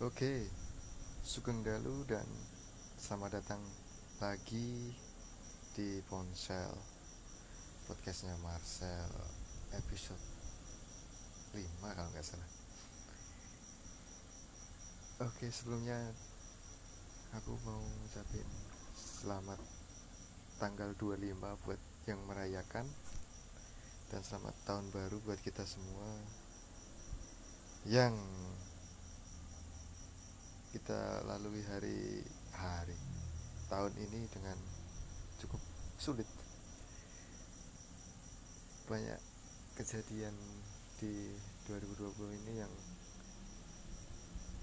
Oke, Sugeng Dalu dan selamat datang lagi di Ponsel. Podcastnya Marcel episode 5 kalau nggak salah. Oke, sebelumnya aku mau ucapin selamat tanggal 25 buat yang merayakan. Dan selamat tahun baru buat kita semua yang kita lalui hari hari tahun ini dengan cukup sulit. Banyak kejadian di 2020 ini yang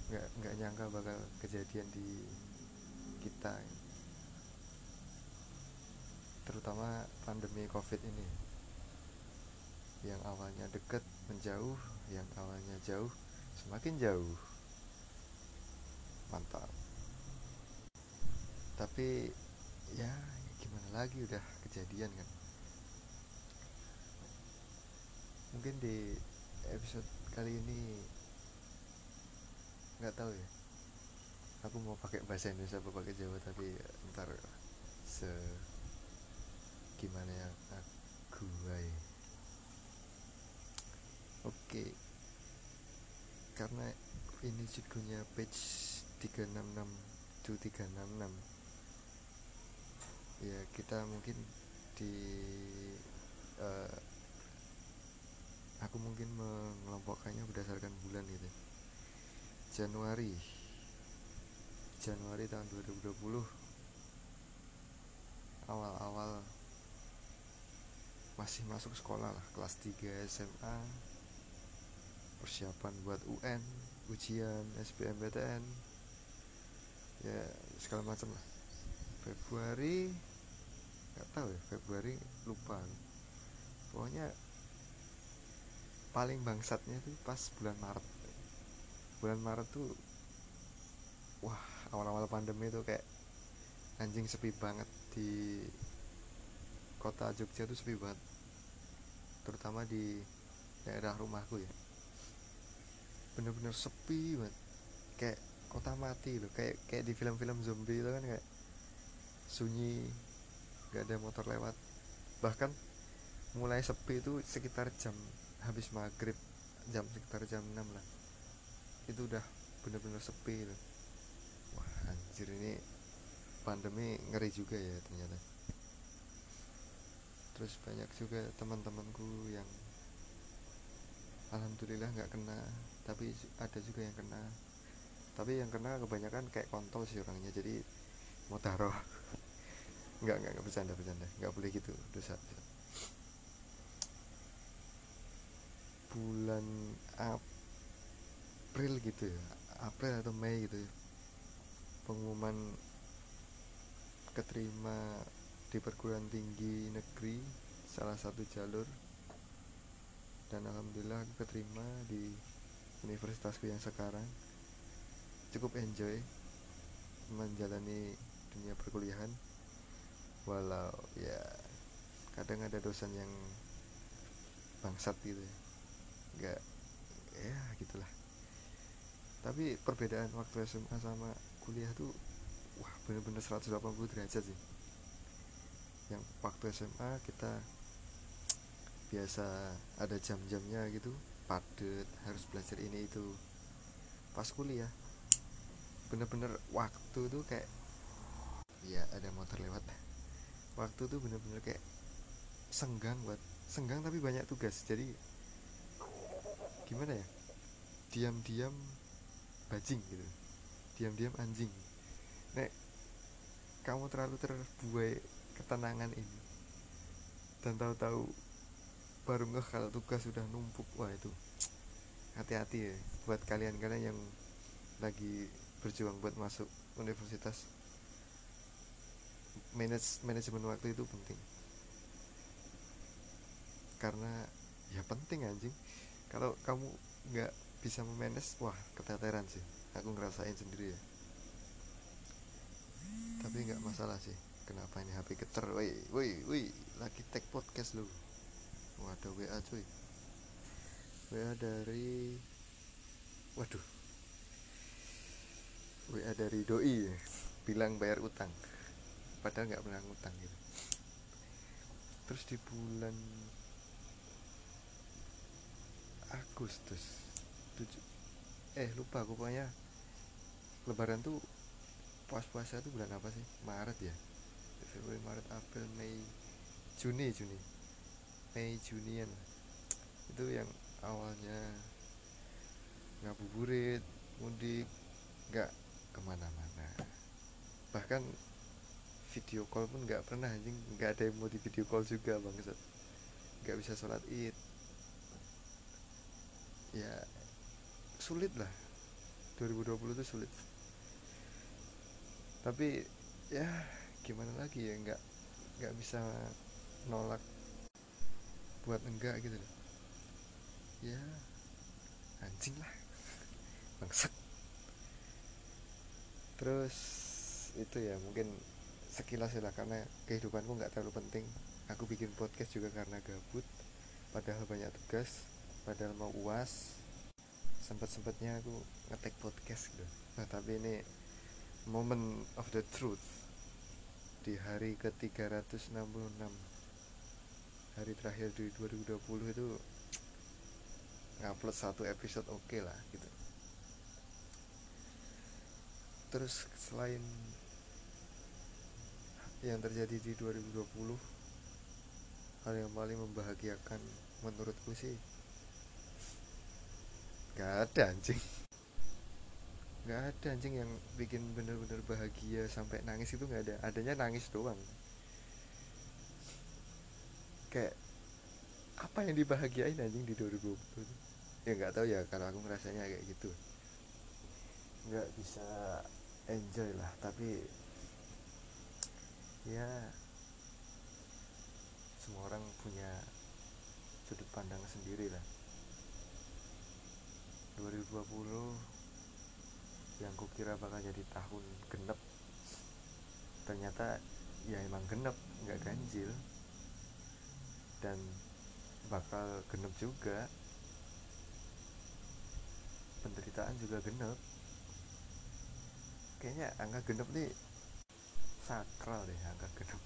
nggak nggak nyangka bakal kejadian di kita. Terutama pandemi covid ini. Yang awalnya deket menjauh yang awalnya jauh semakin jauh mantap. Tapi ya gimana lagi udah kejadian kan? Mungkin di episode kali ini nggak tahu ya. Aku mau pakai bahasa Indonesia apa pakai Jawa tapi ntar se gimana ya aku ya. oke. Karena ini judulnya page 366 to 366 ya kita mungkin di uh, aku mungkin mengelompokkannya berdasarkan bulan gitu. Januari. Januari tahun 2020 awal-awal masih masuk sekolah lah kelas 3 SMA persiapan buat UN ujian SBMPTN ya segala macam lah. Februari nggak tahu ya Februari lupa. Pokoknya paling bangsatnya tuh pas bulan Maret. Bulan Maret tuh wah awal-awal pandemi tuh kayak anjing sepi banget di kota Jogja tuh sepi banget. Terutama di daerah rumahku ya. Bener-bener sepi banget. Kayak kota mati loh kayak kayak di film-film zombie itu kan kayak sunyi gak ada motor lewat. Bahkan mulai sepi itu sekitar jam habis maghrib jam sekitar jam 6 lah. Itu udah bener-bener sepi loh wah anjir ini pandemi ngeri juga ya ternyata. Terus banyak juga teman-temanku yang alhamdulillah nggak kena tapi ada juga yang kena tapi yang kena kebanyakan kayak kontol sih orangnya jadi mau taruh. Nggak nggak nggak bercanda bercanda. Nggak boleh gitu dosa, bulan April gitu ya April atau Mei gitu ya pengumuman keterima di perguruan tinggi negeri salah satu jalur. Dan alhamdulillah keterima di universitasku yang sekarang cukup enjoy menjalani dunia perkuliahan. Walau ya kadang ada dosen yang bangsat gitu ya. Nggak ya gitulah. Tapi perbedaan waktu SMA sama kuliah tuh wah bener-bener 180 derajat sih. Yang waktu SMA kita biasa ada jam-jamnya gitu padet harus belajar ini itu. Pas kuliah bener-bener waktu tuh kayak ya ada motor lewat. Waktu tuh bener-bener kayak senggang buat senggang tapi banyak tugas. Jadi gimana ya? Diam-diam bajing gitu. Diam-diam anjing. Nek kamu terlalu terbuai ketenangan ini dan tahu-tahu baru ngeh kalau tugas sudah numpuk wah itu hati-hati ya. Buat kalian-kalian yang lagi berjuang buat masuk universitas. Manage manajemen waktu itu penting. Karena ya penting anjing. Kalau kamu nggak bisa memanage wah keteteran sih. Aku ngerasain sendiri ya. Tapi nggak masalah sih. Kenapa ini HP geter? Woi woi woi. Lagi tag podcast lu. Ada WA cuy. WA dari waduh WA dari doi bilang bayar utang. Padahal nggak pernah ngutang gitu. Terus di bulan Agustus tujuh eh lupa aku pokoknya. Lebaran tuh pas puasa tuh bulan apa sih? Maret ya? Februari Maret April Mei Juni Juni. Mei Junian. Itu yang awalnya ngabuburit mudik ke mana-mana bahkan video call pun nggak pernah anjing. Nggak ada yang mau di video call juga bang nggak bisa sholat id. Ya sulit lah. 2020 itu sulit. Tapi ya gimana lagi ya? Nggak nggak bisa nolak buat enggak gitu ya anjing lah. Bangsat terus itu ya mungkin sekilas ya lah karena kehidupanku nggak terlalu penting. Aku bikin podcast juga karena gabut padahal banyak tugas padahal mau uas. Sempat sempatnya aku ngetek podcast gitu. Nah tapi ini moment of the truth. Di hari ke 366 hari terakhir di 2020 itu ngupload satu episode oke okay lah gitu terus selain yang terjadi di 2020 hal yang paling membahagiakan menurutku sih gak ada anjing. Gak ada anjing yang bikin bener-bener bahagia sampai nangis itu gak ada. Adanya nangis doang. Kayak apa yang dibahagiain anjing di 2020 ya nggak tahu ya kalau aku ngerasanya kayak gitu. Nggak bisa enjoy lah tapi ya semua orang punya sudut pandang sendiri lah. 2020 yang kukira bakal jadi tahun genep ternyata ya emang genep nggak ganjil. Dan bakal genep juga. Penderitaan juga genep kayaknya angka genep nih sakral deh angka genep.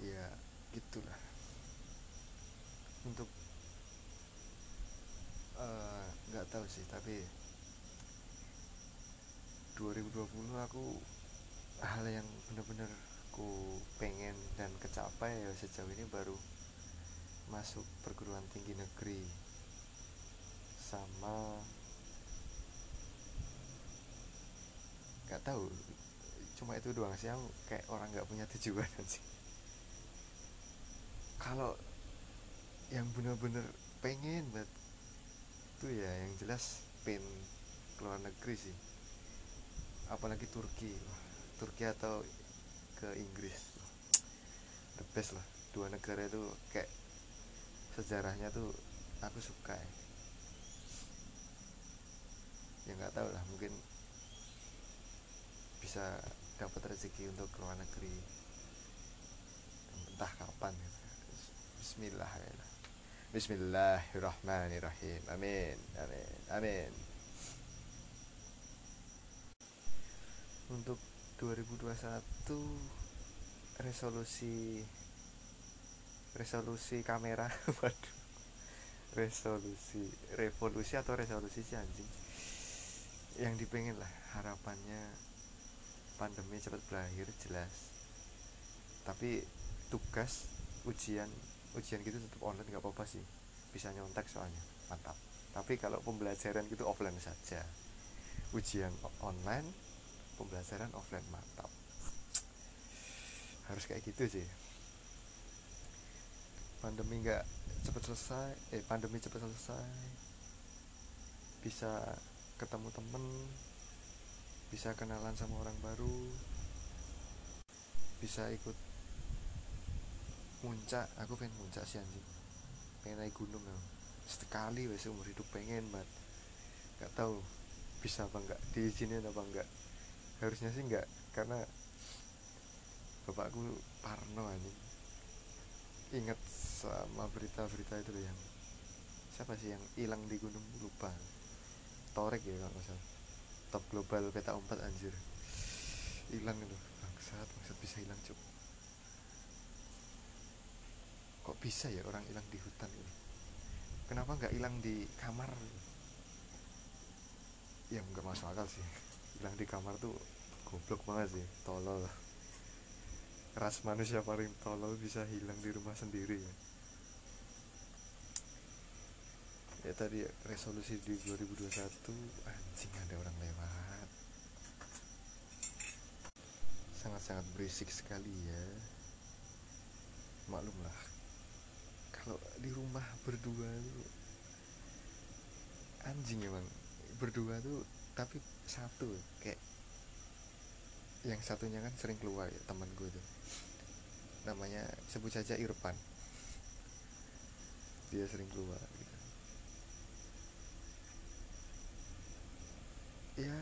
Ya gitulah. Untuk nggak uh, tahu sih tapi 2020 aku hal yang bener-bener ku pengen dan kecapai ya sejauh ini baru masuk perguruan tinggi negeri sama nggak tahu. Cuma itu doang sih aku kayak orang nggak punya tujuan sih. Kalau yang bener-bener pengen banget itu ya yang jelas pin keluar negeri sih. Apalagi Turki. Turki atau ke Inggris. The best lah. Dua negara itu kayak sejarahnya tuh aku suka ya ya nggak tahu lah mungkin bisa dapat rezeki untuk keluar negeri. Entah kapan gitu. Bismillah ya Bismillahirrahmanirrahim. Amin amin amin. Untuk 2021 resolusi resolusi kamera waduh. Resolusi revolusi atau resolusi anjing yang dipengen lah harapannya pandemi cepat berakhir jelas. Tapi tugas ujian ujian gitu tetap online nggak apa-apa sih. Bisa nyontek soalnya mantap. Tapi kalau pembelajaran gitu offline saja. Ujian online pembelajaran offline mantap. Harus kayak gitu sih. Pandemi nggak cepet selesai eh pandemi cepet selesai. Bisa ketemu temen bisa kenalan sama orang baru bisa ikut muncak. Aku pengen muncak sih anjing. Pengen naik gunung ya. Sekali wes umur hidup pengen banget nggak tahu bisa apa enggak diizinin apa enggak harusnya sih enggak karena bapakku parno anjing. Ingat sama berita-berita itu yang siapa sih yang hilang di gunung? Lupa Torek ya kalau nggak salah. Top global peta empat anjir. Hilang itu. Bangsat bangsat bisa hilang cuk. Kok bisa ya orang hilang di hutan ini kenapa nggak hilang di kamar? Ya nggak masuk akal sih. Hilang di kamar tuh goblok banget sih. Tolol. Ras manusia paling tolol bisa hilang di rumah sendiri ya ya tadi resolusi di 2021 anjing ada orang lewat. Sangat-sangat berisik sekali ya. Maklumlah kalau di rumah berdua tuh anjing emang. Berdua tuh tapi satu kayak yang satunya kan sering keluar ya teman gue tuh. Namanya sebut saja Irfan. Dia sering keluar gitu ya.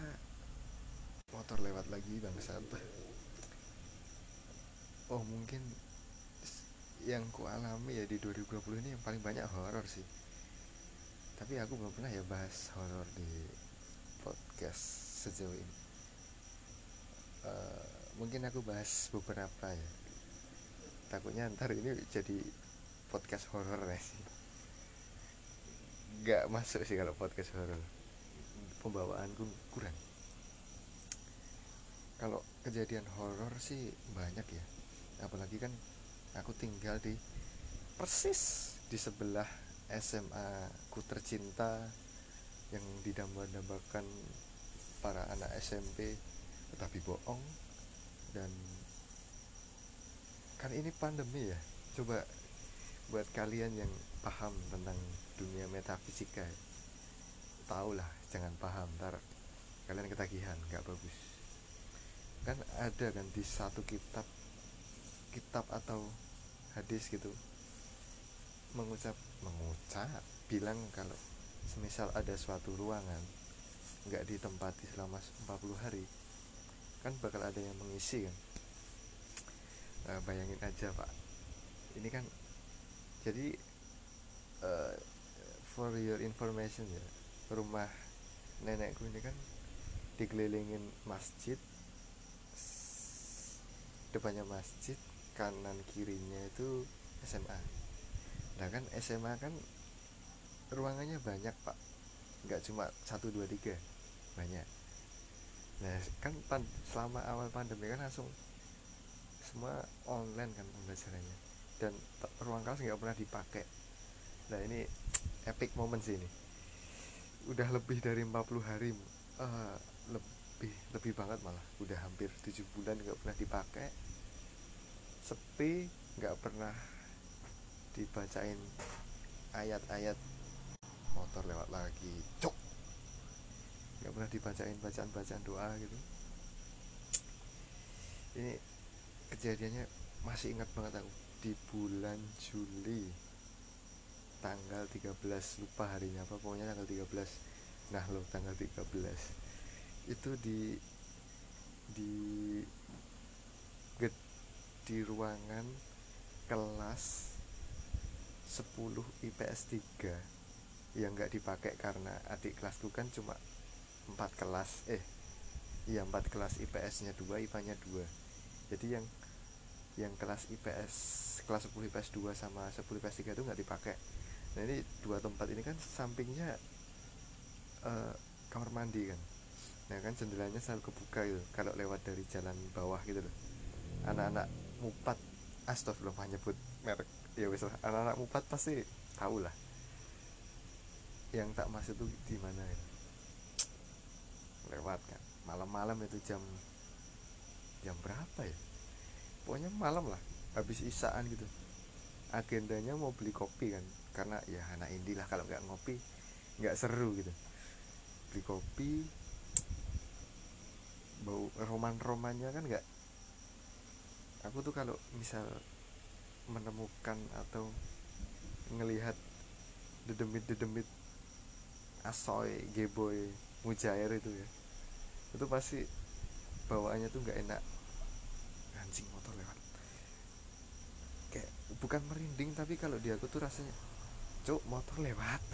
Motor lewat lagi bangsat. Oh mungkin yang ku alami ya di 2020 ini yang paling banyak horor sih. Tapi aku belum pernah ya bahas horor di podcast sejauh ini. Uh, mungkin aku bahas beberapa ya. Takutnya ntar ini jadi podcast horor ya sih. Nggak masuk sih kalau podcast horor pembawaanku kurang. Kalau kejadian horor sih banyak ya. Apalagi kan aku tinggal di persis di sebelah SMA ku tercinta yang didamba-dambakan para anak SMP tetapi bohong dan kan ini pandemi ya. Coba buat kalian yang paham tentang dunia metafisika tahulah jangan paham ntar kalian ketagihan nggak bagus. Kan ada kan di satu kitab kitab atau hadis gitu mengucap mengucap bilang kalau semisal ada suatu ruangan nggak ditempati selama 40 hari kan bakal ada yang mengisi kan. Nah, bayangin aja pak. Ini kan jadi uh, for your information ya rumah nenekku ini kan dikelilingin masjid. Depannya masjid kanan kirinya itu SMA nah kan SMA kan ruangannya banyak pak. Nggak cuma satu dua tiga. Banyak. Nah kan pan, selama awal pandemi kan langsung semua online kan pembelajarannya. Dan ruang kelas nggak pernah dipakai. Nah ini epic moment sih ini udah lebih dari 40 hari uh, lebih lebih banget malah. Udah hampir tujuh bulan nggak pernah dipakai. Sepi nggak pernah dibacain ayat-ayat motor lewat lagi. Cok nggak pernah dibacain bacaan-bacaan doa gitu. Ini kejadiannya masih ingat banget aku. Di bulan Juli tanggal 13 lupa harinya apa pokoknya tanggal 13 nah lo tanggal 13 itu di di di ruangan kelas 10 IPS 3 yang nggak dipakai karena adik kelasku kan cuma 4 kelas eh iya 4 kelas IPS nya 2 IPA nya 2 jadi yang yang kelas IPS kelas 10 IPS 2 sama 10 IPS 3 itu nggak dipakai nah ini dua tempat ini kan sampingnya uh, kamar mandi kan. Nah kan jendelanya selalu kebuka gitu kalau lewat dari jalan bawah gitu loh. Anak-anak mupat astagfirullah nyebut merek. Ya wes lah anak-anak mupat pasti tahu lah. Yang tak masuk tuh di mana ya lewat kan malam-malam itu jam jam berapa ya? Pokoknya malam lah habis isaan gitu. Agendanya mau beli kopi kan karena ya anak indie lah kalau nggak ngopi nggak seru gitu. Beli kopi bau roman-romannya kan nggak. Aku tuh kalau misal menemukan atau ngelihat dedemit-dedemit asoy, geboy, mujair itu ya itu pasti bawaannya tuh nggak enak. Anjing motor lewat. Kayak bukan merinding tapi kalau di aku tuh rasanya cuk motor lewat.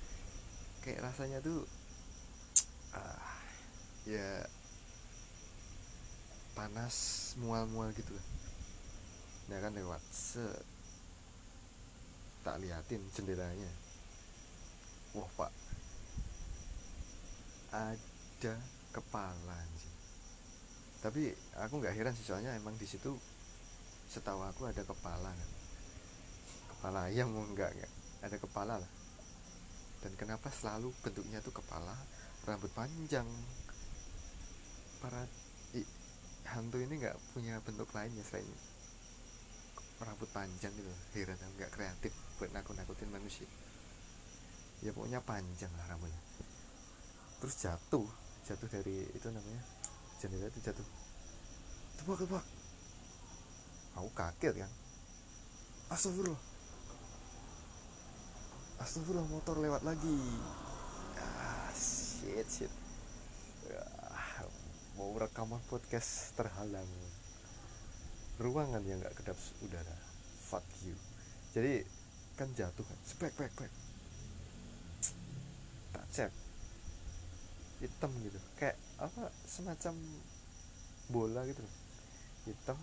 Kayak rasanya tuh ah, ya panas mual-mual gitu nah kan lewat set. Tak liatin jendelanya wah pak. Ada kepala sih tapi aku nggak heran sih soalnya emang di situ setahu aku ada kepala kan. Kepala ayam enggak enggak ada kepala lah. Dan kenapa selalu bentuknya tuh kepala rambut panjang? Para i, hantu ini nggak punya bentuk lainnya selain rambut panjang gitu. Heran nggak kreatif buat nakut-nakutin manusia. Ya pokoknya panjang lah rambutnya. Terus jatuh. Jatuh dari itu namanya. Jendela itu jatuh. Tebak tebak. Aku kaget kan. Astagfirullah astagfirullah motor lewat lagi. Ah shit shit. Ah, mau rekaman podcast terhalang. Ruangan yang nggak kedap udara. Fuck you. Jadi kan jatuh kan. Spek spek spek. Tak cek. Hitam gitu. Kayak apa semacam bola gitu hitam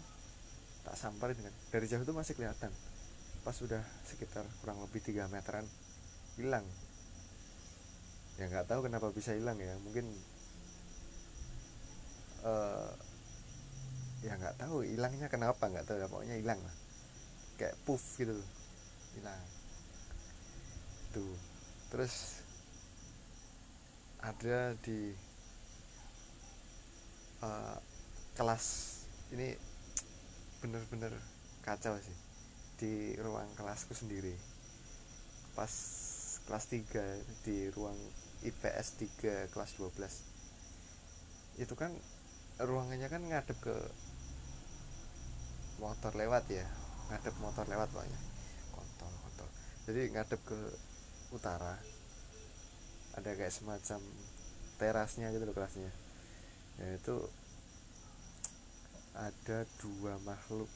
tak samperin kan. Dari jauh itu masih kelihatan. Pas sudah sekitar kurang lebih 3 meteran hilang. Ya nggak tahu kenapa bisa hilang ya. Mungkin uh, ya nggak tahu hilangnya kenapa nggak tahu ya pokoknya hilang lah. Kayak puff gitu hilang. Tuh terus ada di uh, kelas ini bener-bener kacau sih. Di ruang kelasku sendiri. Pas kelas 3 di ruang IPS 3 kelas 12 itu kan ruangannya kan ngadep ke motor lewat ya ngadep motor lewat banyak kontol kontol. Jadi ngadep ke utara. Ada kayak semacam terasnya gitu loh kelasnya. Ya itu ada dua makhluk.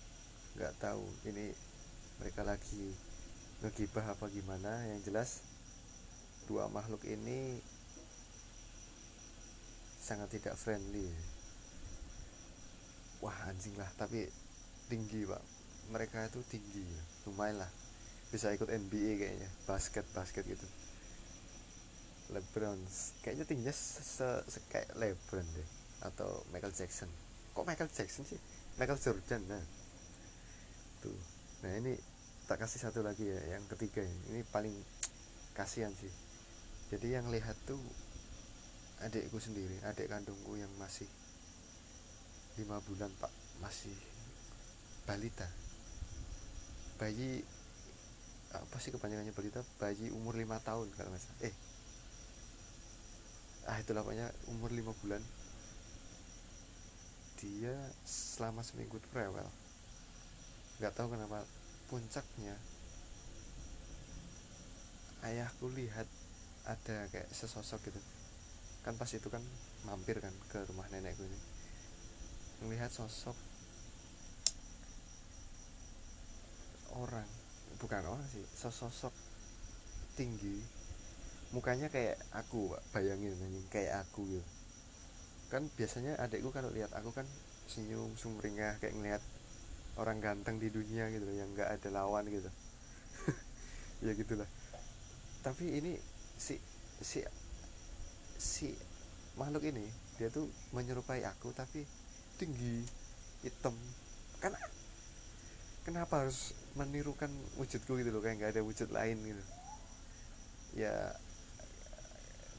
Nggak tahu ini mereka lagi ngegibah apa gimana. Yang jelas dua makhluk ini sangat tidak friendly. Wah anjing lah tapi tinggi pak. Mereka itu tinggi lumayan lah. Bisa ikut NBA kayaknya basket basket gitu. LeBron kayaknya tingginya se, se kayak LeBron deh atau Michael Jackson. Kok Michael Jackson sih? Michael Jordan nah. Tuh. Nah ini tak kasih satu lagi ya yang ketiga ini paling kasihan sih jadi yang lihat tuh adikku sendiri adik kandungku yang masih lima bulan pak masih balita. Bayi apa sih kepanjangannya balita? Bayi umur lima tahun kalau nggak salah. Eh ah itulah pokoknya umur lima bulan. Dia selama seminggu itu rewel. Nggak tahu kenapa puncaknya ayahku lihat ada kayak sesosok gitu. Kan pas itu kan mampir kan ke rumah nenekku ini. Melihat sosok orang bukan orang sih sesosok tinggi. Mukanya kayak aku bayangin kayak aku gitu. Kan biasanya adekku kalau lihat aku kan senyum sumringah kayak ngeliat orang ganteng di dunia gitu yang nggak ada lawan gitu. Ya gitulah. Tapi ini si si si makhluk ini dia tuh menyerupai aku tapi tinggi hitam. Kan kenapa harus menirukan wujudku gitu loh kayak nggak ada wujud lain gitu? Ya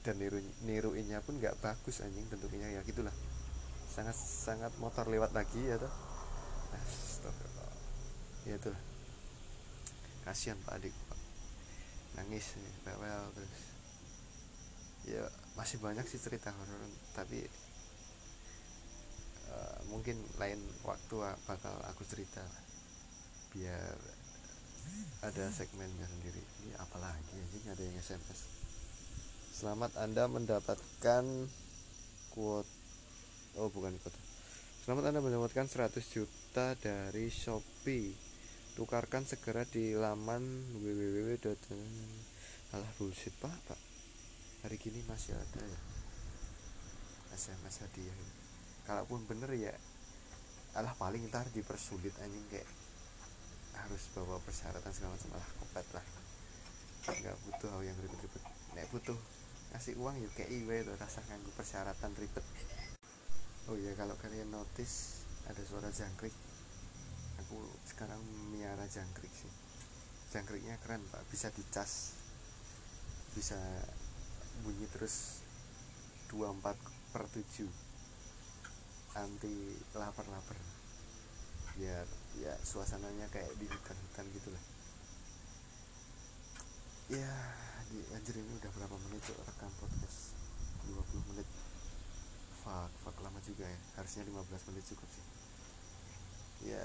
dan niru niruinnya pun nggak bagus anjing bentuknya ya gitulah. Sangat sangat motor lewat lagi ya tuh ya tuh kasihan pak adik nangis bawel terus masih banyak sih cerita horor tapi uh, mungkin lain waktu bakal aku cerita biar ada segmennya sendiri. Ini apalagi anjing ada yang SMS Selamat Anda mendapatkan quote Oh bukan quote Selamat Anda mendapatkan 100 juta dari Shopee. Tukarkan segera di laman www. alah bullshit pak pak hari gini masih ada ya. SMS hadiah kalaupun bener ya alah paling ntar dipersulit anjing kayak harus bawa persyaratan segala macam. Lah kopet lah. Nggak butuh hal yang ribet-ribet. Nek butuh ngasih uang yuk kayak iwe itu rasa nganggu persyaratan ribet. Oh iya kalau kalian notice ada suara jangkrik. Aku sekarang miara jangkrik sih. Jangkriknya keren pak. Bisa dicas. Bisa bunyi terus 24 per 7 anti lapar-lapar biar ya suasananya kayak di hutan-hutan gitu lah. Ya di anjir ini udah berapa menit tuh rekam podcast? 20 menit. Fuck fuck lama juga ya. Harusnya 15 menit cukup sih. Ya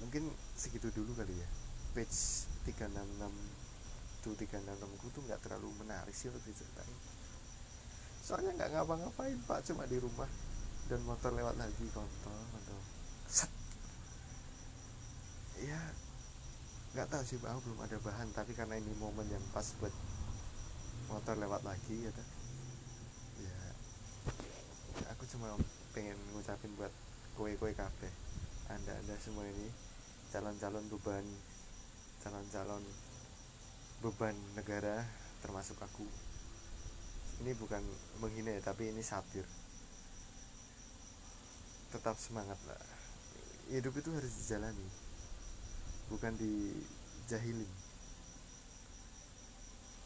mungkin segitu dulu kali ya. Page 366 tuh 366 ku tuh nggak terlalu menarik sih untuk diceritain. Soalnya nggak ngapa-ngapain pak cuma di rumah dan motor lewat lagi kontol kontol set. Ya nggak tahu sih aku belum ada bahan tapi karena ini momen yang pas buat motor lewat lagi ya ya aku cuma pengen ngucapin buat kue-kue kafe anda anda semua ini calon-calon beban calon-calon beban negara termasuk aku. Ini bukan menghina ya tapi ini satir. Tetap semangat lah. Hidup itu harus dijalani bukan dijahilin.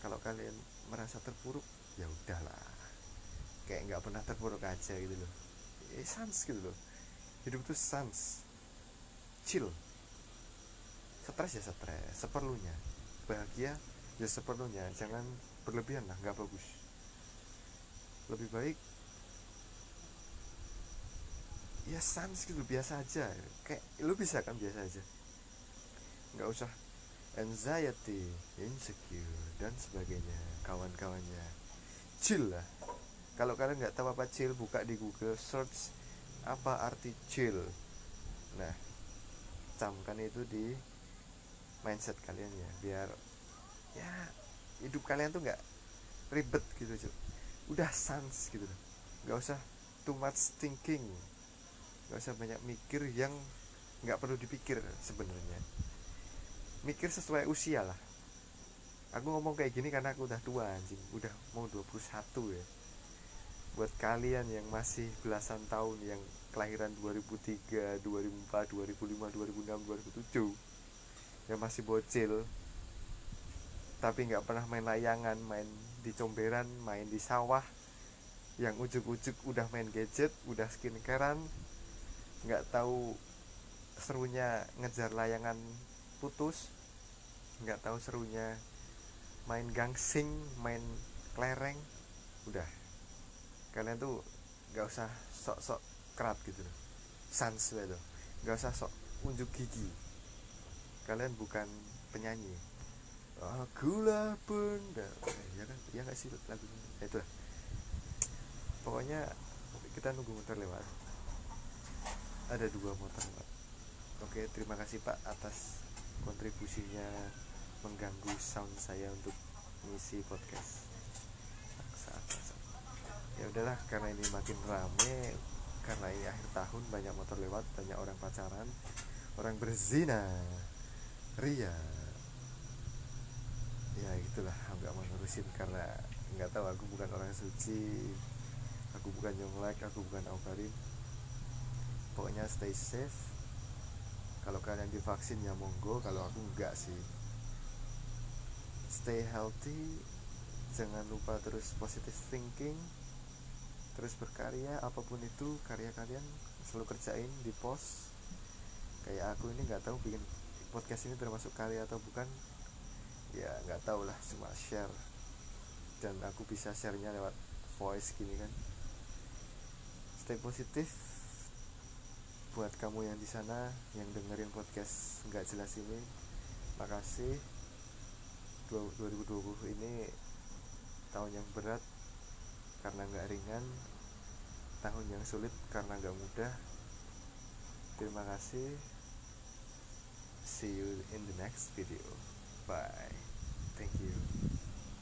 Kalau kalian merasa terpuruk ya udahlah kayak nggak pernah terpuruk aja gitu loh. Eh sans gitu loh. Hidup itu sans. Chill. Stres ya stres seperlunya bahagia ya seperlunya jangan berlebihan lah nggak bagus. Lebih baik ya sans gitu biasa aja. Kayak lu bisa kan biasa aja. Nggak usah anxiety insecure dan sebagainya. Kawan-kawannya. Chill lah. Kalau kalian nggak tahu apa chill buka di Google search apa arti chill. Nah camkan itu di mindset kalian ya biar ya hidup kalian tuh nggak ribet gitu cuy udah sans gitu nggak usah too much thinking. Nggak usah banyak mikir yang nggak perlu dipikir sebenarnya. Mikir sesuai usia lah. Aku ngomong kayak gini karena aku udah tua anjing. Udah mau 21 ya. Buat kalian yang masih belasan tahun yang kelahiran 2003, 2004, 2005, 2006, 2007 yang masih bocil. Tapi nggak pernah main layangan main di comberan main di sawah. Yang ujuk-ujuk udah main gadget udah skincarean. Nggak tahu serunya ngejar layangan putus. Nggak tahu serunya main gangsing main kelereng udah. Kalian tuh nggak usah sok-sok kerat gitu loh. Sans itu nggak usah sok unjuk gigi kalian bukan penyanyi. Akulah benda. Ya kan? Ya nggak sih lagunya ya itulah. Pokoknya kita nunggu motor lewat. Ada dua motor pak oke terima kasih pak atas kontribusinya mengganggu sound saya untuk mengisi podcast. Saat saat ya udahlah karena ini makin rame karena ini akhir tahun banyak motor lewat banyak orang pacaran orang berzina ria. Ya itulah nggak mau ngurusin karena nggak tahu aku bukan orang suci aku bukan nyonglek aku bukan aukarin pokoknya stay safe. Kalau kalian divaksin ya monggo. Kalau aku enggak sih. Stay healthy jangan lupa terus positive thinking terus berkarya apa pun itu karya kalian selalu kerjain di post kayak aku ini nggak tahu bikin podcast ini termasuk karya atau bukan? Ya nggak tahu lah cuma share. Dan aku bisa sharenya lewat voice gini kan. Stay positif buat kamu yang di sana yang dengerin podcast nggak jelas ini. Makasih. 2020 ini tahun yang berat karena nggak ringan. Tahun yang sulit karena nggak mudah. Terima kasih see you in the next video. Bye. Thank you